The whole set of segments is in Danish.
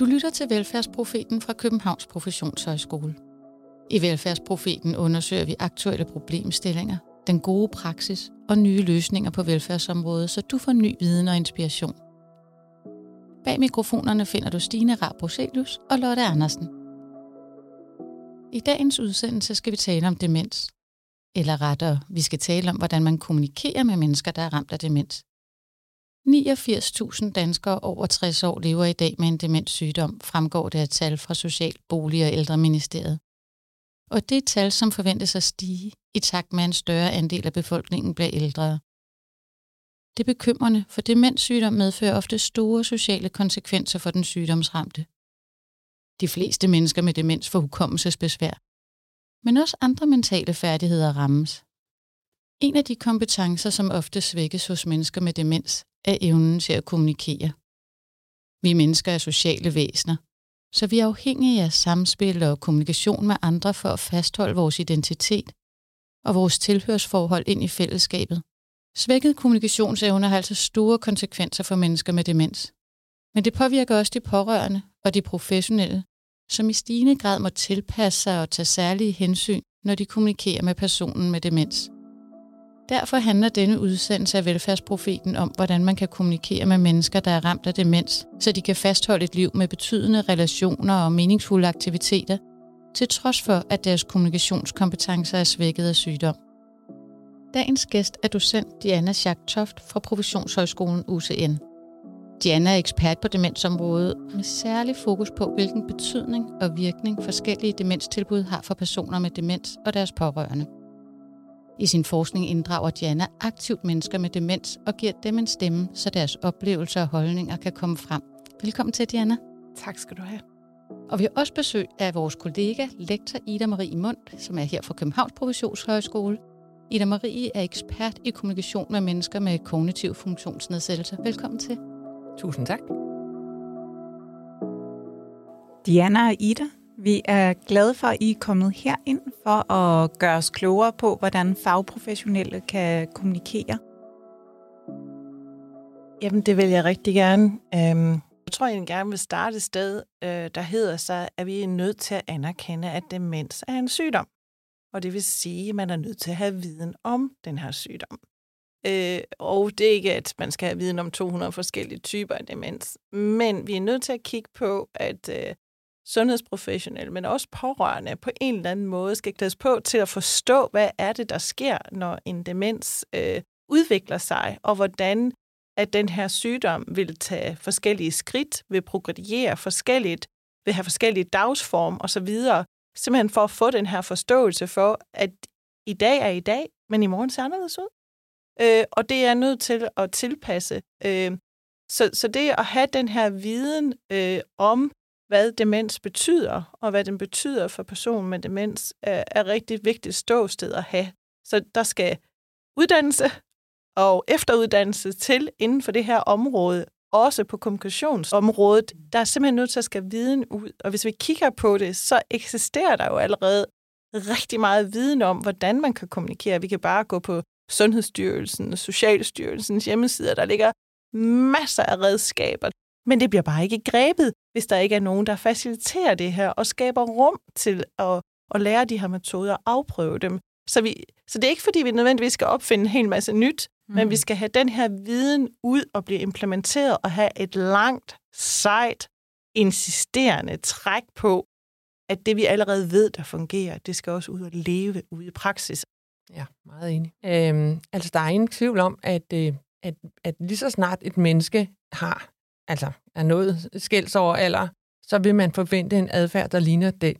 Du lytter til Velfærdsprofeten fra Københavns Professionshøjskole. I Velfærdsprofeten undersøger vi aktuelle problemstillinger, den gode praksis og nye løsninger på velfærdsområdet, så du får ny viden og inspiration. Bag mikrofonerne finder du Stine Rabroselius og Lotte Andersen. I dagens udsendelse skal vi tale om demens. Eller rettere, vi skal tale om, hvordan man kommunikerer med mennesker, der er ramt af demens. 89.000 danskere over 60 år lever i dag med en demenssygdom, fremgår det af tal fra Social, Bolig og Ældreministeriet. Og det er et tal, som forventes at stige i takt med at en større andel af befolkningen bliver ældre. Det er bekymrende, for demenssygdom medfører ofte store sociale konsekvenser for den sygdomsramte. De fleste mennesker med demens får hukommelsesbesvær, men også andre mentale færdigheder rammes. En af de kompetencer, som ofte svækkes hos mennesker med demens, er evnen til at kommunikere. Vi mennesker er sociale væsener, så vi er afhængige af samspil og kommunikation med andre for at fastholde vores identitet og vores tilhørsforhold ind i fællesskabet. Svækket kommunikationsevne har altså store konsekvenser for mennesker med demens. Men det påvirker også de pårørende og de professionelle, som i stigende grad må tilpasse sig og tage særlige hensyn, når de kommunikerer med personen med demens. Derfor handler denne udsendelse af Velfærdsprofeten om, hvordan man kan kommunikere med mennesker, der er ramt af demens, så de kan fastholde et liv med betydende relationer og meningsfulde aktiviteter, til trods for, at deres kommunikationskompetencer er svækket af sygdom. Dagens gæst er docent Diana Schack Toft fra Professionshøjskolen UCN. Diana er ekspert på demensområdet med særlig fokus på, hvilken betydning og virkning forskellige demenstilbud har for personer med demens og deres pårørende. I sin forskning inddrager Diana aktivt mennesker med demens og giver dem en stemme, så deres oplevelser og holdninger kan komme frem. Velkommen til, Diana. Tak skal du have. Og vi har også besøg af vores kollega, lektor Ida Marie Mund, som er her fra Københavns Professionshøjskole. Ida Marie er ekspert i kommunikation med mennesker med kognitiv funktionsnedsættelse. Velkommen til. Tusind tak. Diana og Ida, vi er glade for, at I er kommet herind for at gøre os klogere på, hvordan fagprofessionelle kan kommunikere. Jamen, det vil jeg rigtig gerne. Øhm, jeg tror, jeg gerne vil starte et sted, øh, der hedder sig, at vi er nødt til at anerkende, at demens er en sygdom. Og det vil sige, at man er nødt til at have viden om den her sygdom. Øh, og det er ikke, at man skal have viden om 200 forskellige typer af demens, men vi er nødt til at kigge på, at øh, sundhedsprofessionelle, men også pårørende på en eller anden måde skal klædes på til at forstå, hvad er det, der sker, når en demens øh, udvikler sig, og hvordan at den her sygdom vil tage forskellige skridt, vil progrediere forskelligt, vil have forskellige dagsform osv., simpelthen for at få den her forståelse for, at i dag er i dag, men i morgen ser anderledes ud. Øh, og det er nødt til at tilpasse. Øh, så, så det at have den her viden øh, om, hvad demens betyder, og hvad den betyder for personen med demens, er, er rigtig vigtigt ståsted at have. Så der skal uddannelse og efteruddannelse til inden for det her område, også på kommunikationsområdet. Der er simpelthen nødt til at skal viden ud, og hvis vi kigger på det, så eksisterer der jo allerede rigtig meget viden om, hvordan man kan kommunikere. Vi kan bare gå på Sundhedsstyrelsen og Socialstyrelsens hjemmesider. Der ligger masser af redskaber. Men det bliver bare ikke grebet, hvis der ikke er nogen, der faciliterer det her og skaber rum til at, at lære de her metoder og afprøve dem. Så, vi, så det er ikke, fordi vi nødvendigvis skal opfinde en hel masse nyt, mm. men vi skal have den her viden ud og blive implementeret og have et langt, sejt, insisterende træk på, at det vi allerede ved, der fungerer, det skal også ud og leve ude i praksis. Ja, meget enig. Øhm, altså, der er ingen tvivl om, at, øh, at, at lige så snart et menneske har altså er noget skælds over alder, så vil man forvente en adfærd, der ligner den,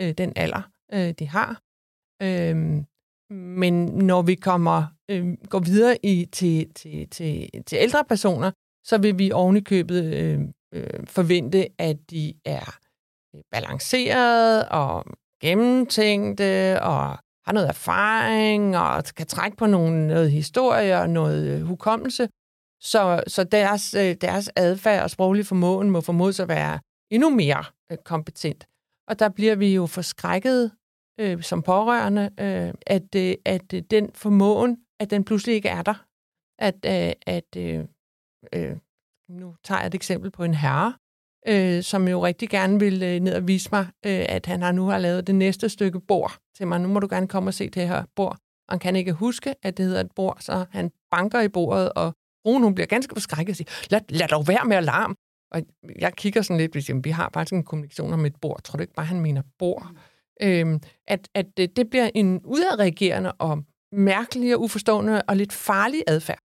øh, den alder, øh, de har. Øh, men når vi kommer øh, går videre i, til, til, til, til ældre personer, så vil vi ovenikøbet øh, øh, forvente, at de er øh, balancerede og gennemtænkte og har noget erfaring og kan trække på nogle, noget historie og noget hukommelse, så, så deres, øh, deres adfærd og sproglige formåen må formodes at være endnu mere øh, kompetent. Og der bliver vi jo forskrækket øh, som pårørende, øh, at, øh, at øh, den formåen, at den pludselig ikke er der. At, øh, at øh, øh, nu tager jeg et eksempel på en herre, øh, som jo rigtig gerne vil øh, ned og vise mig, øh, at han har nu har lavet det næste stykke bord til mig. Nu må du gerne komme og se det her bord. Og han kan ikke huske, at det hedder et bord, så han banker i bordet, og Rune hun bliver ganske forskrækket og siger, lad, lad dog være med alarm. Og jeg kigger sådan lidt, hvis vi har faktisk en kommunikation om et bord. Tror du ikke bare, han mener bord? Mm. Øhm, at, at det, det bliver en udadreagerende og mærkelig og uforstående og lidt farlig adfærd.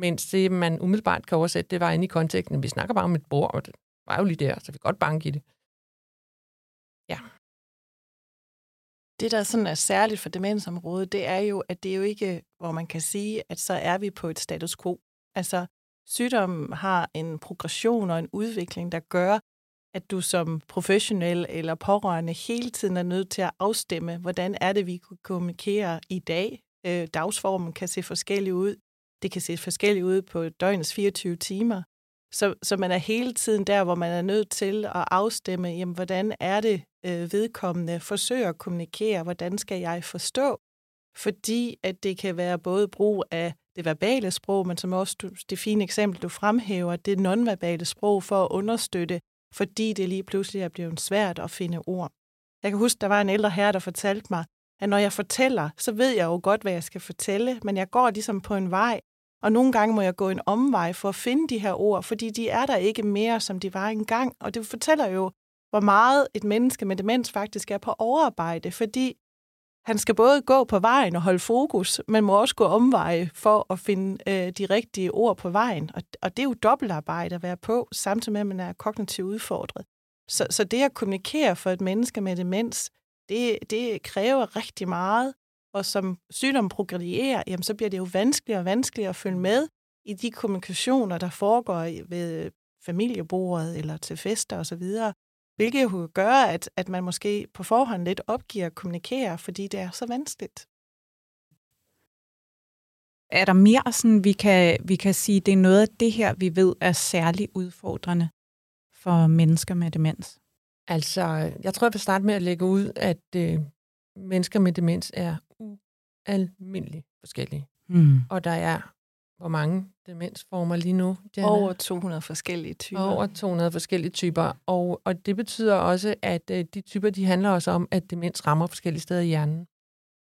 Mens det, man umiddelbart kan oversætte, det var inde i konteksten, vi snakker bare om et bord, og det var jo lige der, så vi kan godt banke i det. Det, der sådan er særligt for demensområdet, det er jo, at det er jo ikke, hvor man kan sige, at så er vi på et status quo. Altså, sygdommen har en progression og en udvikling, der gør, at du som professionel eller pårørende hele tiden er nødt til at afstemme, hvordan er det, vi kunne kommunikere i dag. Øh, dagsformen kan se forskellig ud. Det kan se forskelligt ud på døgnets 24 timer. Så, så man er hele tiden der, hvor man er nødt til at afstemme, jamen, hvordan er det øh, vedkommende forsøger at kommunikere, hvordan skal jeg forstå? Fordi at det kan være både brug af det verbale sprog, men som også du, det fine eksempel, du fremhæver, det nonverbale sprog for at understøtte, fordi det lige pludselig er blevet svært at finde ord. Jeg kan huske, der var en ældre herre, der fortalte mig, at når jeg fortæller, så ved jeg jo godt, hvad jeg skal fortælle, men jeg går ligesom på en vej, og nogle gange må jeg gå en omvej for at finde de her ord, fordi de er der ikke mere, som de var engang. Og det fortæller jo, hvor meget et menneske med demens faktisk er på overarbejde, fordi han skal både gå på vejen og holde fokus, men må også gå omveje for at finde øh, de rigtige ord på vejen. Og, og det er jo dobbeltarbejde at være på, samtidig med, at man er kognitivt udfordret. Så, så det at kommunikere for et menneske med demens, det, det kræver rigtig meget. Og som sygdommen progredierer, jamen, så bliver det jo vanskeligere og vanskeligere at følge med i de kommunikationer, der foregår ved familiebordet eller til fester osv. Hvilket jo gøre, at, at man måske på forhånd lidt opgiver at kommunikere, fordi det er så vanskeligt. Er der mere, sådan, vi, kan, vi kan sige, det er noget af det her, vi ved er særligt udfordrende for mennesker med demens? Altså, jeg tror, jeg vil starte med at lægge ud, at øh, mennesker med demens er ualmindeligt forskellige. Hmm. Og der er hvor mange demensformer lige nu? Diana? Over 200 forskellige typer. Over 200 forskellige typer. Og, og det betyder også, at øh, de typer, de handler også om, at demens rammer forskellige steder i hjernen.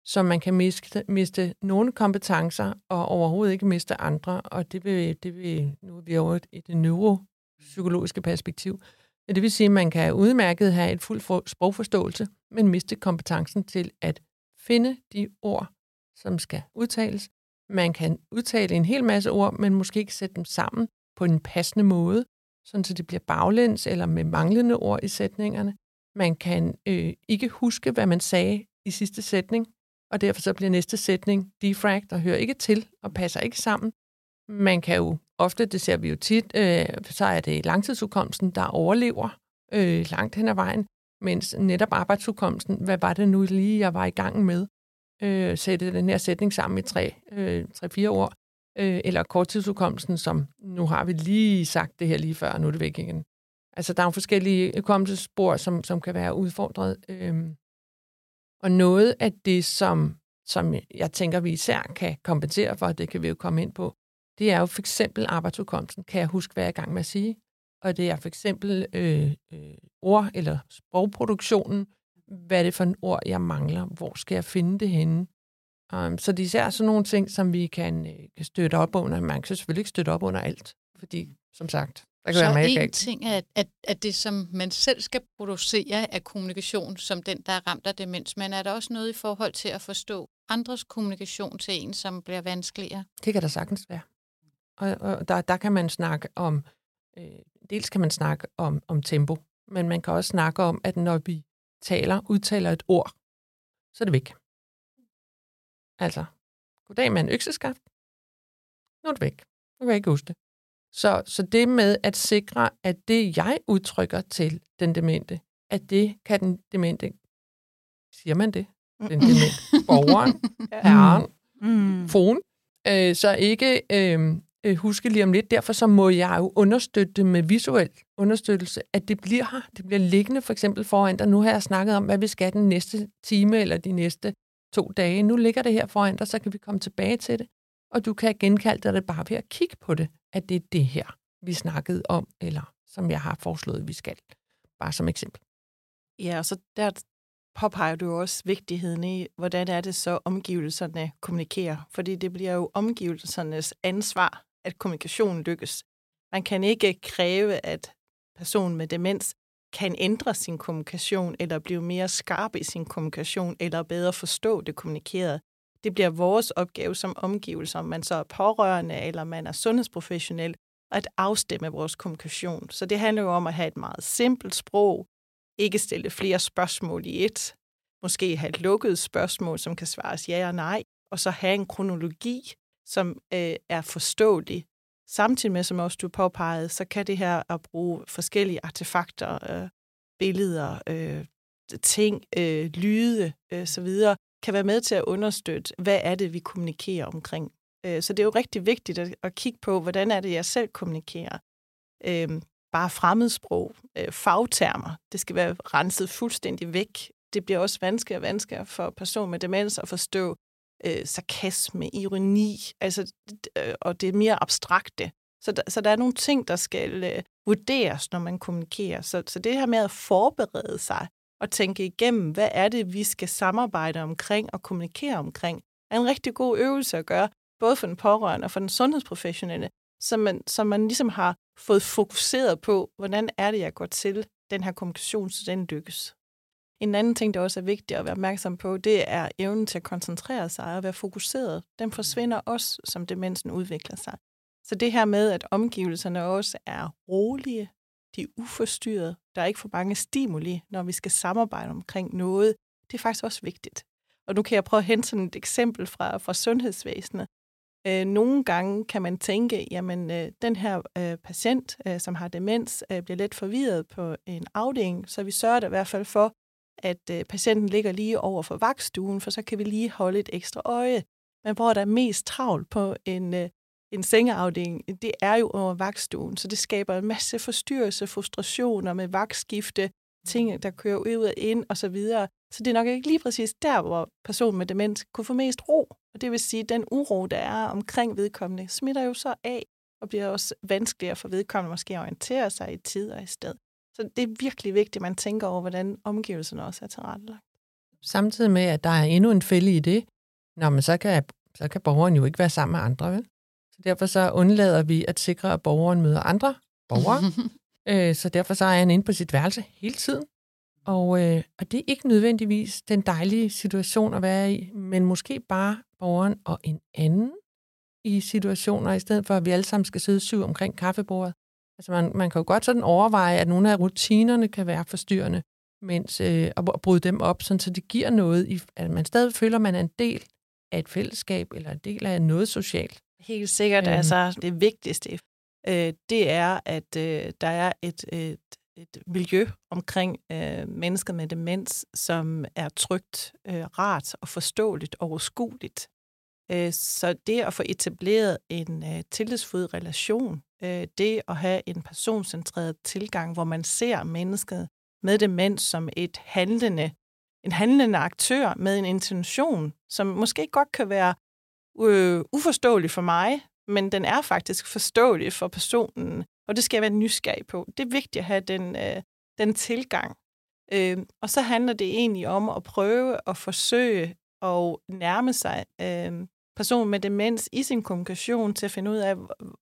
Så man kan miste, miste nogle kompetencer, og overhovedet ikke miste andre. Og det vil, det vil nu er vi over i det neuropsykologiske perspektiv. Men det vil sige, at man kan udmærket have et fuldt sprogforståelse, men miste kompetencen til at finde de ord, som skal udtales, man kan udtale en hel masse ord, men måske ikke sætte dem sammen på en passende måde, sådan så det bliver baglæns eller med manglende ord i sætningerne. Man kan øh, ikke huske, hvad man sagde i sidste sætning, og derfor så bliver næste sætning defragt og hører ikke til og passer ikke sammen. Man kan jo ofte, det ser vi jo tit, øh, så er det langtidsudkomsten, der overlever øh, langt hen ad vejen, mens netop arbejdsudkomsten, hvad var det nu lige, jeg var i gang med, øh, sætte den her sætning sammen i tre, øh, tre-fire ord, øh, eller korttidsudkommelsen, som nu har vi lige sagt det her lige før, og nu er det væk igen. Altså, der er jo forskellige hukommelsesspor, som, som kan være udfordret. Øh, og noget af det, som, som jeg tænker, vi især kan kompensere for, det kan vi jo komme ind på, det er jo for eksempel arbejdsudkommelsen. Kan jeg huske, hvad jeg er i gang med at sige? Og det er for eksempel øh, øh, ord- eller sprogproduktionen, hvad er det for en ord, jeg mangler? Hvor skal jeg finde det henne? Um, så det er især sådan nogle ting, som vi kan, øh, kan støtte op under. Man kan selvfølgelig ikke støtte op under alt, fordi som sagt, der kan så være en ting er, at, at det, som man selv skal producere af kommunikation, som den, der er ramt af demens, men er der også noget i forhold til at forstå andres kommunikation til en, som bliver vanskeligere? Det kan der sagtens være. Og, og der, der kan man snakke om, øh, dels kan man snakke om, om tempo, men man kan også snakke om, at når vi taler, udtaler et ord, så er det væk. Altså, goddag med en økseskaft. Nu er det væk. Nu kan jeg ikke huske det. Så, så det med at sikre, at det, jeg udtrykker til den demente, at det kan den demente, siger man det? Den demente, borgeren, herren, mm. fon, øh, så ikke øh, øh, huske lige om lidt. Derfor så må jeg jo understøtte det med visuel understøttelse, at det bliver her. Det bliver liggende for eksempel foran dig. Nu har jeg snakket om, hvad vi skal den næste time eller de næste to dage. Nu ligger det her foran dig, så kan vi komme tilbage til det. Og du kan genkalde dig det bare ved at kigge på det, at det er det her, vi snakkede om, eller som jeg har foreslået, vi skal. Bare som eksempel. Ja, og så der påpeger du også vigtigheden i, hvordan er det så, omgivelserne kommunikerer. Fordi det bliver jo omgivelsernes ansvar, at kommunikationen lykkes. Man kan ikke kræve, at personen med demens kan ændre sin kommunikation, eller blive mere skarp i sin kommunikation, eller bedre forstå det kommunikerede. Det bliver vores opgave som omgivelser, om man så er pårørende, eller man er sundhedsprofessionel, at afstemme vores kommunikation. Så det handler jo om at have et meget simpelt sprog, ikke stille flere spørgsmål i et, måske have et lukket spørgsmål, som kan svares ja og nej, og så have en kronologi, som øh, er forståelig. Samtidig med, som også du påpegede, så kan det her at bruge forskellige artefakter, øh, billeder, øh, ting, øh, lyde øh, så videre, kan være med til at understøtte, hvad er det, vi kommunikerer omkring. Øh, så det er jo rigtig vigtigt at, at kigge på, hvordan er det, jeg selv kommunikerer. Øh, bare fremmedsprog, øh, fagtermer, det skal være renset fuldstændig væk. Det bliver også vanskeligere og vanskeligere for personer med demens at forstå øh, sarkasme, ironi, altså, øh, og det er mere abstrakte. Så der, så der er nogle ting, der skal øh, vurderes, når man kommunikerer. Så, så det her med at forberede sig og tænke igennem, hvad er det, vi skal samarbejde omkring og kommunikere omkring, er en rigtig god øvelse at gøre, både for den pårørende og for den sundhedsprofessionelle, så man, så man ligesom har fået fokuseret på, hvordan er det, jeg går til den her kommunikation, så den lykkes. En anden ting, der også er vigtigt at være opmærksom på, det er evnen til at koncentrere sig og være fokuseret. Den forsvinder også, som demensen udvikler sig. Så det her med, at omgivelserne også er rolige, de er uforstyrret, der er ikke for mange stimuli, når vi skal samarbejde omkring noget, det er faktisk også vigtigt. Og nu kan jeg prøve at hente sådan et eksempel fra, fra sundhedsvæsenet. Øh, nogle gange kan man tænke, jamen øh, den her øh, patient, øh, som har demens, øh, bliver lidt forvirret på en afdeling, så vi sørger da i hvert fald for, at øh, patienten ligger lige over for vagtstuen, for så kan vi lige holde et ekstra øje. Men hvor der er mest travlt på en, øh, en sengeafdeling, det er jo over vagtstuen, så det skaber en masse forstyrrelse, frustrationer med vagtskifte, ting, der kører ud og ind og så videre. Så det er nok ikke lige præcis der, hvor personen med demens kunne få mest ro. Og det vil sige, at den uro, der er omkring vedkommende, smitter jo så af og bliver også vanskeligere for vedkommende måske at orientere sig i tid og i sted. Så det er virkelig vigtigt, at man tænker over, hvordan omgivelserne også er tilrettelagt. Samtidig med, at der er endnu en fælde i det, Nå, men så kan, så kan borgeren jo ikke være sammen med andre, vel? Så derfor så undlader vi at sikre, at borgeren møder andre borgere. øh, så derfor så er han inde på sit værelse hele tiden. Og, øh, og det er ikke nødvendigvis den dejlige situation at være i, men måske bare borgeren og en anden i situationer, i stedet for at vi alle sammen skal sidde syv omkring kaffebordet. Altså man, man kan jo godt sådan overveje, at nogle af rutinerne kan være forstyrrende, mens, øh, og bryde dem op, sådan, så det giver noget, i, at man stadig føler, at man er en del af et fællesskab, eller en del af noget socialt. Helt sikkert. Øhm. Altså, det vigtigste, øh, det er, at øh, der er et, et, et miljø omkring øh, mennesker med demens, som er trygt, øh, rart og forståeligt og overskueligt. Øh, så det at få etableret en øh, tillidsfuld relation, øh, det at have en personcentreret tilgang, hvor man ser mennesket med demens som et handlende, en handlende aktør med en intention, som måske godt kan være øh, uforståelig for mig, men den er faktisk forståelig for personen, og det skal jeg være nysgerrig på. Det er vigtigt at have den, øh, den tilgang. Øh, og så handler det egentlig om at prøve at forsøge at nærme sig øh, person med demens i sin kommunikation til at finde ud af,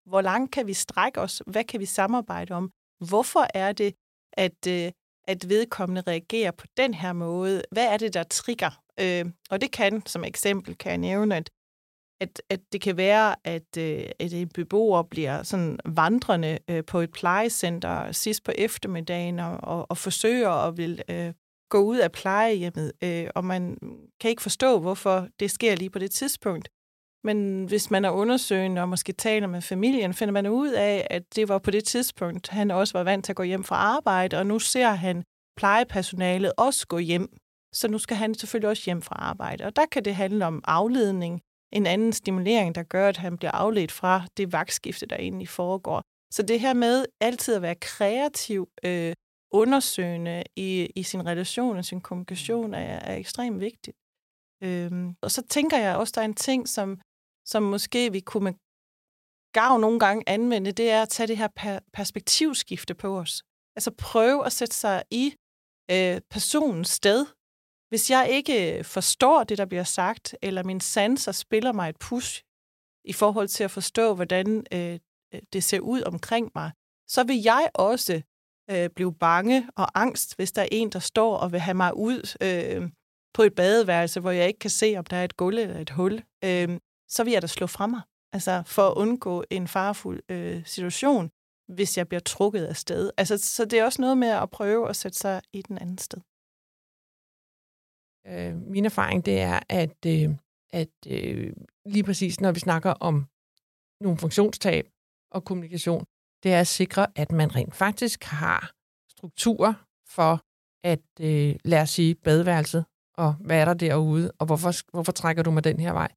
hvor langt kan vi strække os? Hvad kan vi samarbejde om? Hvorfor er det, at, øh, at vedkommende reagerer på den her måde? Hvad er det, der trigger? Øh, og det kan, som eksempel, kan jeg nævne, at at, at det kan være, at, øh, at en beboer bliver sådan vandrende øh, på et plejecenter sidst på eftermiddagen og, og, og forsøger at vil øh, gå ud af plejehjemmet, øh, og man kan ikke forstå, hvorfor det sker lige på det tidspunkt. Men hvis man er undersøgende og måske taler med familien, finder man ud af, at det var på det tidspunkt, han også var vant til at gå hjem fra arbejde, og nu ser han plejepersonalet også gå hjem. Så nu skal han selvfølgelig også hjem fra arbejde. Og der kan det handle om afledning, en anden stimulering, der gør, at han bliver afledt fra det vagtskifte, der egentlig foregår. Så det her med altid at være kreativ, øh, undersøgende i, i sin relation og sin kommunikation er, er ekstremt vigtigt. Øhm, og så tænker jeg også, der er en ting, som, som måske vi kunne gavn nogle gange anvende, det er at tage det her per- perspektivskifte på os. Altså prøve at sætte sig i øh, personens sted. Hvis jeg ikke øh, forstår det, der bliver sagt, eller min sanser spiller mig et push i forhold til at forstå, hvordan øh, øh, det ser ud omkring mig, så vil jeg også øh, blive bange og angst, hvis der er en, der står og vil have mig ud øh, på et badeværelse, hvor jeg ikke kan se, om der er et gulv eller et hul. Øh, så vil jeg da slå fra mig, altså for at undgå en farfuld øh, situation, hvis jeg bliver trukket af sted. Altså, så det er også noget med at prøve at sætte sig i den anden sted. Øh, min erfaring det er, at, øh, at øh, lige præcis når vi snakker om nogle funktionstab og kommunikation, det er at sikre, at man rent faktisk har strukturer for at, øh, lad os sige, badeværelset, og hvad er der derude, og hvorfor, hvorfor trækker du mig den her vej?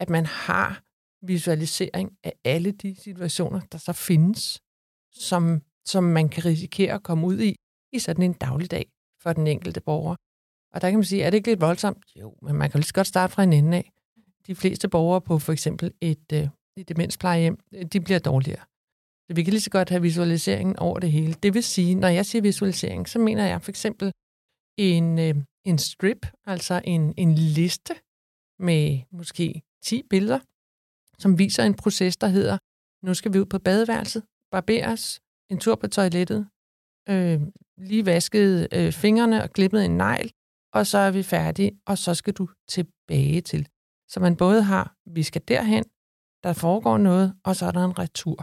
At man har visualisering af alle de situationer, der så findes, som, som man kan risikere at komme ud i i sådan en dagligdag for den enkelte borger. Og der kan man sige, er det ikke lidt voldsomt? Jo, men man kan lige så godt starte fra en ende af. De fleste borgere på for eksempel et, øh, et demensplejehjem, øh, de bliver dårligere. Så vi kan lige så godt have visualiseringen over det hele. Det vil sige, når jeg siger visualisering, så mener jeg for eksempel en, øh, en strip, altså en, en liste med måske 10 billeder, som viser en proces, der hedder, nu skal vi ud på badeværelset, barberes, en tur på toilettet, øh, lige vasket øh, fingrene og klippet en negl, og så er vi færdige, og så skal du tilbage til. Så man både har, vi skal derhen, der foregår noget, og så er der en retur.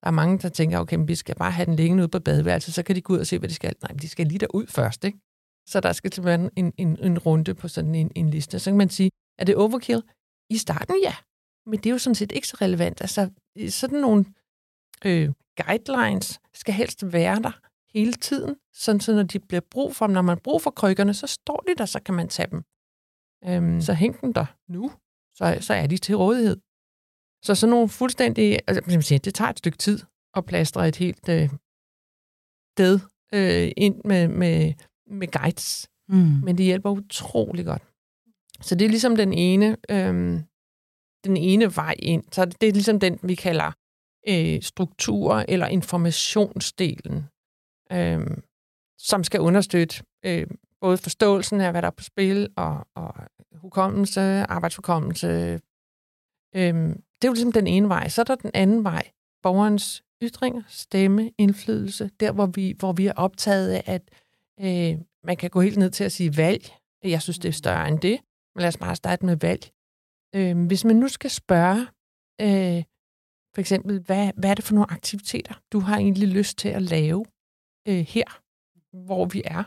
Der er mange, der tænker, okay, men vi skal bare have den liggende ude på badeværelset, så kan de gå ud og se, hvad de skal. Nej, men de skal lige derud først, ikke? Så der skal simpelthen en, en, en runde på sådan en, en liste. Så kan man sige, er det overkill? I starten, ja. Men det er jo sådan set ikke så relevant. Altså, sådan nogle øh, guidelines skal helst være der hele tiden, sådan så når de bliver brug for dem, når man har brug for krykkerne, så står de der, så kan man tage dem. Øhm, så hæng dem der nu, så, så er de til rådighed. Så sådan nogle fuldstændig, altså, det tager et stykke tid at plastre et helt øh, sted øh, ind med, med, med guides, mm. men det hjælper utrolig godt. Så det er ligesom den ene, øhm, den ene vej ind. Så det er ligesom den, vi kalder øh, struktur eller informationsdelen, øhm, som skal understøtte øh, både forståelsen af, hvad der er på spil, og, og hukommelse, arbejdshukommelse. Øhm, det er jo ligesom den ene vej. Så er der den anden vej, borgerens ytringer, stemme, indflydelse, der hvor vi, hvor vi er optaget af, at øh, man kan gå helt ned til at sige valg. Jeg synes, det er større end det, lad os bare starte med valg. Øh, hvis man nu skal spørge, øh, for eksempel, hvad, hvad er det for nogle aktiviteter, du har egentlig lyst til at lave øh, her, hvor vi er,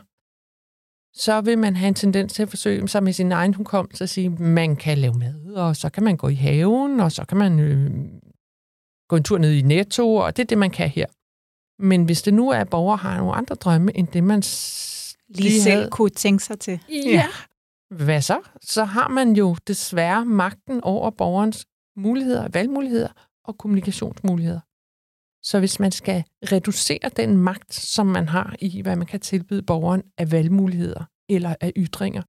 så vil man have en tendens til at forsøge sig med sin egen hukommelse at sige, man kan lave mad, og så kan man gå i haven, og så kan man øh, gå en tur ned i Netto, og det er det, man kan her. Men hvis det nu er, at borgere har nogle andre drømme, end det man lige selv havde, kunne tænke sig til. Ja. ja. Hvad så? Så har man jo desværre magten over borgerens muligheder, valgmuligheder og kommunikationsmuligheder. Så hvis man skal reducere den magt, som man har i, hvad man kan tilbyde borgeren af valgmuligheder eller af ytringer,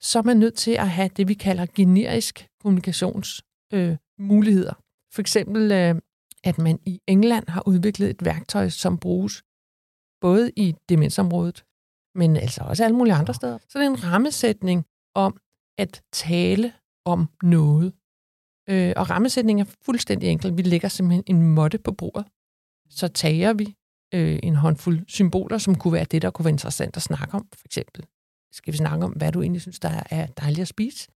så er man nødt til at have det, vi kalder generisk kommunikationsmuligheder. Øh, For eksempel, øh, at man i England har udviklet et værktøj, som bruges både i demensområdet, men altså også alle mulige andre steder. Så det er en rammesætning om at tale om noget. Øh, og rammesætningen er fuldstændig enkel. Vi lægger simpelthen en måtte på bordet så tager vi øh, en håndfuld symboler, som kunne være det, der kunne være interessant at snakke om. For eksempel, skal vi snakke om, hvad du egentlig synes, der er dejligt at spise?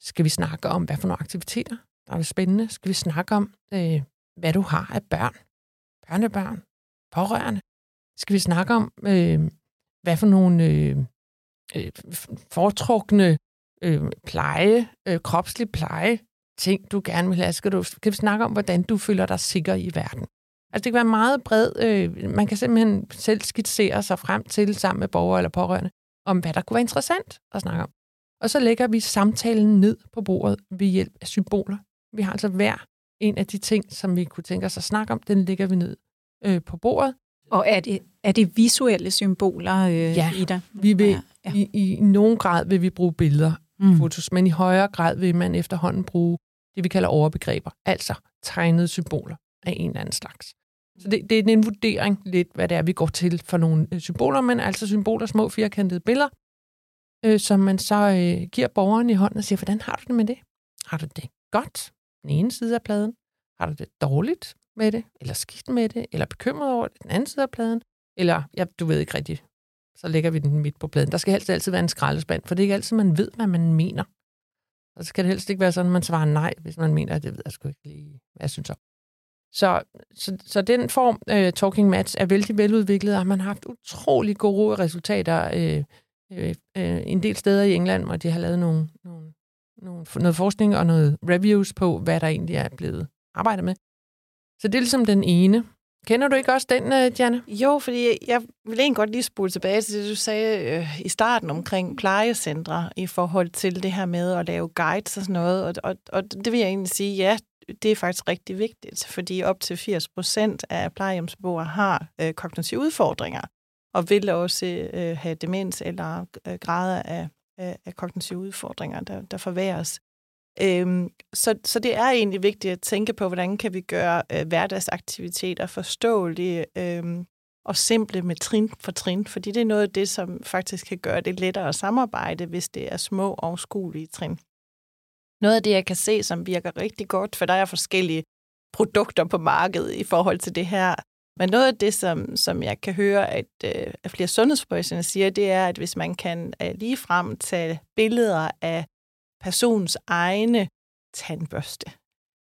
Skal vi snakke om, hvad for nogle aktiviteter, der er spændende? Skal vi snakke om, øh, hvad du har af børn? Børnebørn? Pårørende? Skal vi snakke om, øh, hvad for nogle øh, øh, foretrukne øh, pleje, øh, kropslig pleje, ting, du gerne vil have? Skal, du, skal vi snakke om, hvordan du føler dig sikker i verden? Altså det kan være meget bred. Øh, man kan simpelthen selv skitsere sig frem til, sammen med borgere eller pårørende, om hvad der kunne være interessant at snakke om. Og så lægger vi samtalen ned på bordet ved hjælp af symboler. Vi har altså hver en af de ting, som vi kunne tænke os at snakke om, den lægger vi ned øh, på bordet. Og er det, er det visuelle symboler, øh, ja, Ida? Vi vil, ja, ja. I, I nogen grad vil vi bruge billeder, mm. fotos, men i højere grad vil man efterhånden bruge det, vi kalder overbegreber, altså tegnede symboler. af en eller anden slags. Så det, det er en vurdering lidt, hvad det er, vi går til for nogle øh, symboler, men altså symboler, små firkantede billeder, øh, som man så øh, giver borgeren i hånden og siger, hvordan har du det med det? Har du det godt? Den ene side af pladen. Har du det dårligt med det? Eller skidt med det? Eller bekymret over det? Den anden side af pladen? Eller, ja, du ved ikke rigtigt, så lægger vi den midt på pladen. Der skal helst altid være en skraldespand, for det er ikke altid, man ved, hvad man mener. Og så skal det helst ikke være sådan, at man svarer nej, hvis man mener, at det ved jeg sgu ikke lige, hvad jeg synes om. Så, så, så den form, uh, Talking Match, er vældig veludviklet, og man har haft utrolig gode resultater uh, uh, uh, en del steder i England, hvor de har lavet nogle, nogle, nogle, noget forskning og noget reviews på, hvad der egentlig er blevet arbejdet med. Så det er ligesom den ene. Kender du ikke også den, øh, uh, Janne? Jo, fordi jeg vil egentlig godt lige spole tilbage til det, du sagde øh, i starten omkring plejecentre i forhold til det her med at lave guides og sådan noget. Og, og, og det vil jeg egentlig sige, ja, det er faktisk rigtig vigtigt, fordi op til 80 procent af plejehjemsbeboere har øh, kognitive udfordringer, og vil også øh, have demens eller øh, grader af, øh, af kognitive udfordringer, der, der forværres. Øhm, så, så det er egentlig vigtigt at tænke på, hvordan kan vi gøre øh, hverdagsaktiviteter forståelige øhm, og simple med trin for trin, fordi det er noget af det, som faktisk kan gøre det lettere at samarbejde, hvis det er små og skolige trin. Noget af det, jeg kan se, som virker rigtig godt, for der er forskellige produkter på markedet i forhold til det her. Men noget af det, som, som jeg kan høre, at, øh, at flere sundhedsprofessionelle siger, det er, at hvis man kan øh, ligefrem tage billeder af personens egne tandbørste,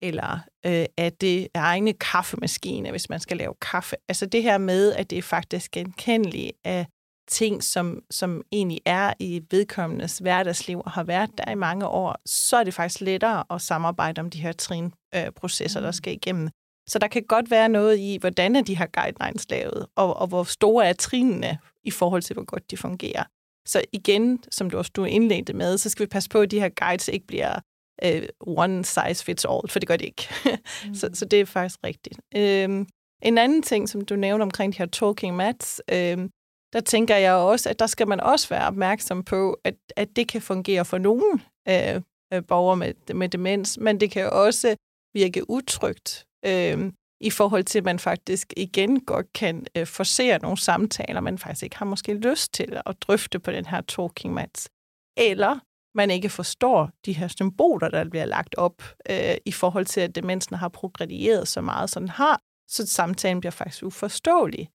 eller øh, af det egne kaffemaskine, hvis man skal lave kaffe. Altså det her med, at det er faktisk genkendeligt af ting, som, som egentlig er i vedkommendes hverdagsliv og har været der i mange år, så er det faktisk lettere at samarbejde om de her trinprocesser, øh, der mm. skal igennem. Så der kan godt være noget i, hvordan er de her guidelines lavet, og, og hvor store er trinene i forhold til, hvor godt de fungerer. Så igen, som du også du indledte med, så skal vi passe på, at de her guides ikke bliver uh, one size fits all, for det gør det ikke. mm. så, så det er faktisk rigtigt. Uh, en anden ting, som du nævnte omkring de her talking mats, uh, der tænker jeg også, at der skal man også være opmærksom på, at, at det kan fungere for nogle uh, borgere med, med demens, men det kan også virke utrygt. Uh, i forhold til, at man faktisk igen godt kan øh, forsere nogle samtaler, man faktisk ikke har måske lyst til at drøfte på den her talking mats. Eller man ikke forstår de her symboler, der bliver lagt op øh, i forhold til, at demensen har progredieret så meget, som den har, så samtalen bliver faktisk uforståelig.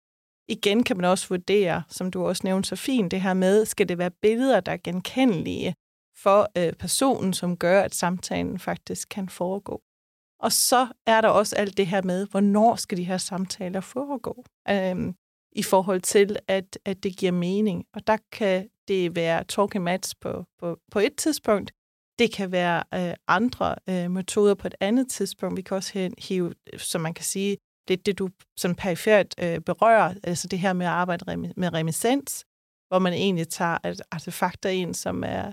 Igen kan man også vurdere, som du også nævnte så fint, det her med, skal det være billeder, der er genkendelige for øh, personen, som gør, at samtalen faktisk kan foregå. Og så er der også alt det her med, hvornår skal de her samtaler foregå, øhm, i forhold til, at, at det giver mening. Og der kan det være talking mats på, på, på et tidspunkt. Det kan være øh, andre øh, metoder på et andet tidspunkt. Vi kan også hive, som man kan sige, det det, du sådan perifært øh, berører, altså det her med at arbejde med reminiscens, hvor man egentlig tager artefakter ind, som er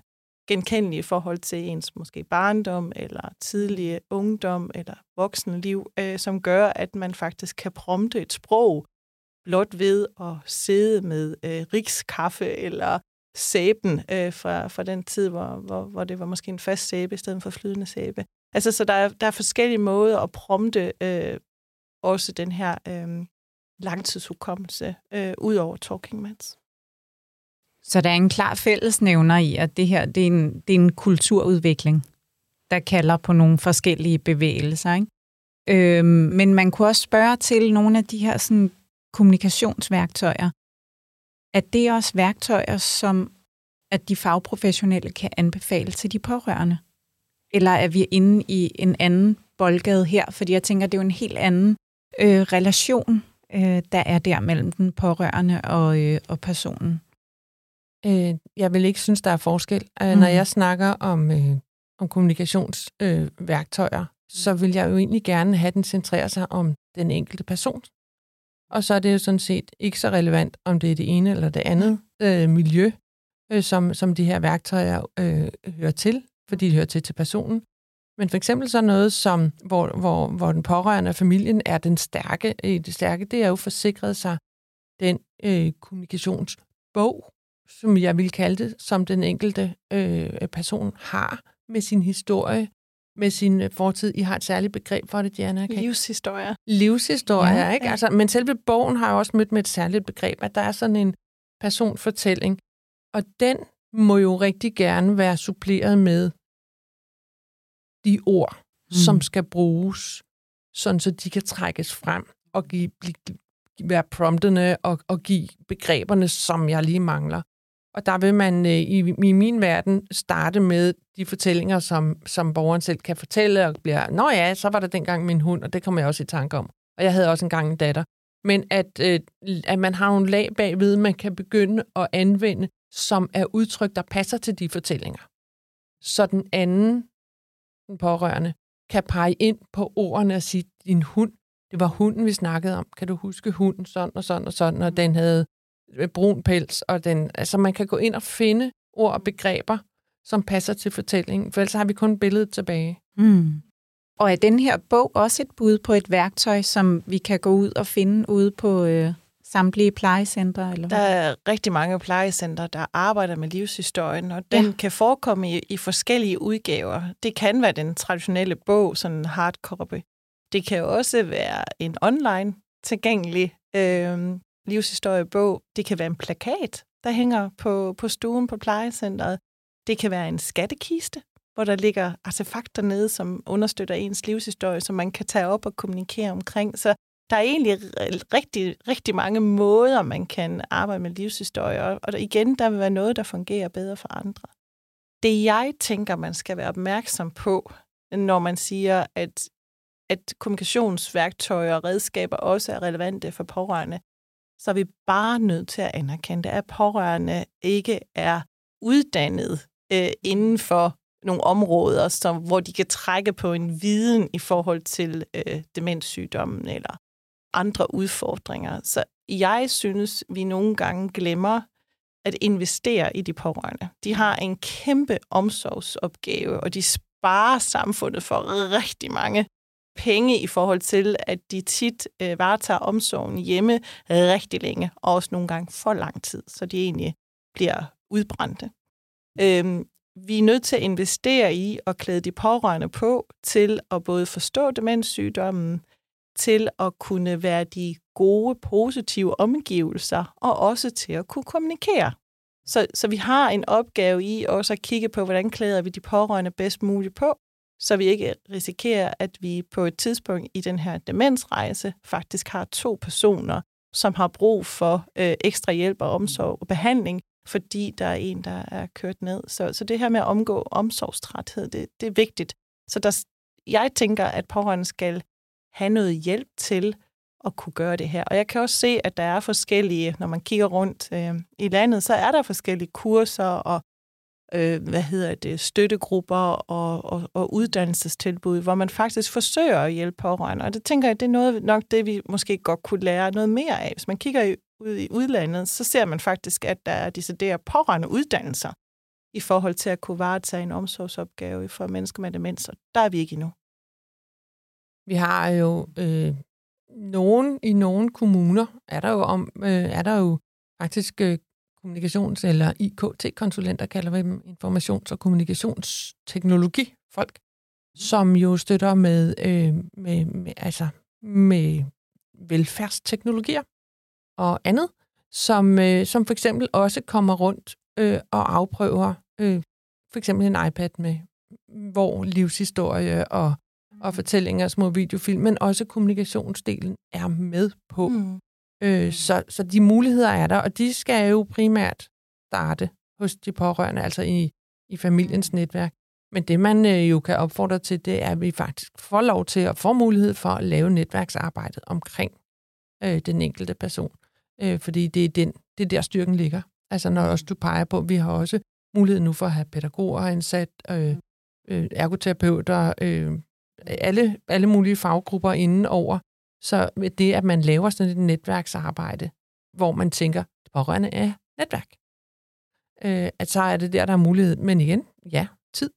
genkendelige i forhold til ens måske barndom, eller tidlige ungdom, eller voksenliv, øh, som gør, at man faktisk kan prompte et sprog blot ved at sidde med øh, rikskaffe eller sæben øh, fra, fra den tid, hvor, hvor, hvor det var måske en fast sæbe i stedet for flydende sæbe. Altså, så der er, der er forskellige måder at prompte øh, også den her øh, langtidshukommelse øh, ud over Talking Mats. Så der er en klar fællesnævner i, at det her det er, en, det er en kulturudvikling, der kalder på nogle forskellige bevægelser. Ikke? Øhm, men man kunne også spørge til nogle af de her sådan, kommunikationsværktøjer. At det er også værktøjer, som at de fagprofessionelle kan anbefale til de pårørende? Eller er vi inde i en anden boldgade her? Fordi jeg tænker, det er jo en helt anden øh, relation, øh, der er der mellem den pårørende og, øh, og personen. Øh, jeg vil ikke synes, der er forskel. Øh, mm. Når jeg snakker om, øh, om kommunikationsværktøjer, øh, så vil jeg jo egentlig gerne have den centrere sig om den enkelte person. Og så er det jo sådan set ikke så relevant, om det er det ene eller det andet øh, miljø, øh, som, som de her værktøjer øh, hører til, fordi de hører til til personen. Men for eksempel så noget, som, hvor, hvor, hvor den pårørende af familien er den stærke, øh, det stærke, det er jo forsikret sig den øh, kommunikationsbog, som jeg vil kalde det, som den enkelte øh, person har med sin historie, med sin øh, fortid. I har et særligt begreb for det, Diana. Kan Livshistorier. Livshistorier, Ja, ikke? ja. Altså, men selve bogen har jeg også mødt med et særligt begreb, at der er sådan en personfortælling. Og den må jo rigtig gerne være suppleret med de ord, mm. som skal bruges, sådan så de kan trækkes frem og give, blive, være promptene og, og give begreberne, som jeg lige mangler. Og der vil man øh, i, i min verden starte med de fortællinger, som, som borgeren selv kan fortælle, og bliver, nå ja, så var der dengang min hund, og det kommer jeg også i tanke om. Og jeg havde også engang en datter. Men at, øh, at man har nogle lag bagved, man kan begynde at anvende, som er udtryk, der passer til de fortællinger. Så den anden, den pårørende, kan pege ind på ordene og sige, din hund, det var hunden, vi snakkede om. Kan du huske hunden sådan og sådan og sådan, og den havde brun pels, og den, altså man kan gå ind og finde ord og begreber, som passer til fortællingen, for ellers har vi kun billedet tilbage. Mm. Og er den her bog også et bud på et værktøj, som vi kan gå ud og finde ude på øh, samtlige plejecentre? Eller Der er rigtig mange plejecenter, der arbejder med livshistorien, og den Ja. ja. kan forekomme i, i forskellige udgaver. Det kan være den traditionelle bog, sådan en hardcopy. Det kan også være en online tilgængelig øh, livshistoriebog. Det kan være en plakat, der hænger på, på stuen på plejecentret. Det kan være en skattekiste, hvor der ligger artefakter nede, som understøtter ens livshistorie, som man kan tage op og kommunikere omkring. Så der er egentlig rigtig, rigtig mange måder, man kan arbejde med livshistorie, og- og igen, der vil være noget, der fungerer bedre for andre. Det jeg tænker, man skal være opmærksom på, når man siger, at, at kommunikationsværktøjer og redskaber også er relevante for pårørende, så er vi bare nødt til at anerkende, at pårørende ikke er uddannet øh, inden for nogle områder, som, hvor de kan trække på en viden i forhold til øh, demenssygdommen eller andre udfordringer. Så jeg synes, vi nogle gange glemmer at investere i de pårørende. De har en kæmpe omsorgsopgave, og de sparer samfundet for rigtig mange penge i forhold til, at de tit øh, varetager omsorgen hjemme rigtig længe, og også nogle gange for lang tid, så de egentlig bliver udbrændte. Øhm, vi er nødt til at investere i at klæde de pårørende på til at både forstå demenssygdommen, til at kunne være de gode, positive omgivelser, og også til at kunne kommunikere. Så, så vi har en opgave i også at kigge på, hvordan klæder vi de pårørende bedst muligt på, så vi ikke risikerer, at vi på et tidspunkt i den her demensrejse faktisk har to personer, som har brug for øh, ekstra hjælp og omsorg og behandling, fordi der er en, der er kørt ned. Så, så det her med at omgå omsorgstræthed, det, det er vigtigt. Så der, jeg tænker, at pårørende skal have noget hjælp til at kunne gøre det her. Og jeg kan også se, at der er forskellige, når man kigger rundt øh, i landet, så er der forskellige kurser og øh, hvad hedder det, støttegrupper og, og, og uddannelsestilbud, hvor man faktisk forsøger at hjælpe pårørende. Og det tænker jeg, det er noget, nok det, vi måske godt kunne lære noget mere af. Hvis man kigger i, ud i udlandet, så ser man faktisk, at der er deciderede pårørende uddannelser i forhold til at kunne varetage en omsorgsopgave for mennesker med demens, og der er vi ikke endnu. Vi har jo øh, nogen i nogle kommuner er der jo om øh, er der jo faktisk øh, kommunikations- eller IKT-konsulenter, kalder vi dem, informations- og kommunikationsteknologi folk, som jo støtter med, øh, med, med, altså, med velfærdsteknologier og andet, som, øh, som for eksempel også kommer rundt øh, og afprøver øh, for eksempel en iPad med, hvor livshistorie og, og fortællinger og små videofilm, men også kommunikationsdelen er med på. Mm. Øh, så, så de muligheder er der, og de skal jo primært starte hos de pårørende, altså i, i familiens netværk. Men det, man øh, jo kan opfordre til, det er, at vi faktisk får lov til at få mulighed for at lave netværksarbejdet omkring øh, den enkelte person. Øh, fordi det er, den, det er der, styrken ligger. Altså når også du peger på, at vi har også mulighed nu for at have pædagoger ansat, øh, øh, ergoterapeuter, øh, alle, alle mulige faggrupper inden over. Så med det, at man laver sådan et netværksarbejde, hvor man tænker, det pårørende er netværk, øh, at så er det der, der er mulighed. Men igen, ja, tid.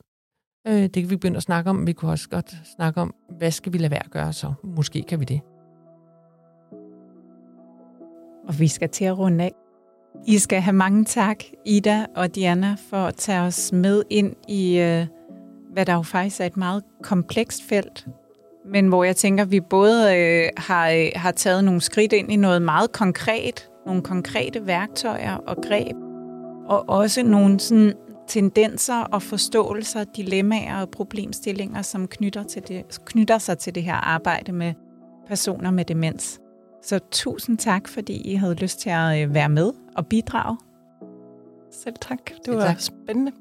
Øh, det kan vi begynde at snakke om. Vi kunne også godt snakke om, hvad skal vi lade være at gøre, så måske kan vi det. Og vi skal til at runde af. I skal have mange tak, Ida og Diana, for at tage os med ind i, øh, hvad der jo faktisk er et meget komplekst felt, men hvor jeg tænker, at vi både øh, har, øh, har taget nogle skridt ind i noget meget konkret, nogle konkrete værktøjer og greb, og også nogle sådan, tendenser og forståelser, dilemmaer og problemstillinger, som knytter, til det, knytter sig til det her arbejde med personer med demens. Så tusind tak, fordi I havde lyst til at øh, være med og bidrage. Selv tak. Det var tak. spændende.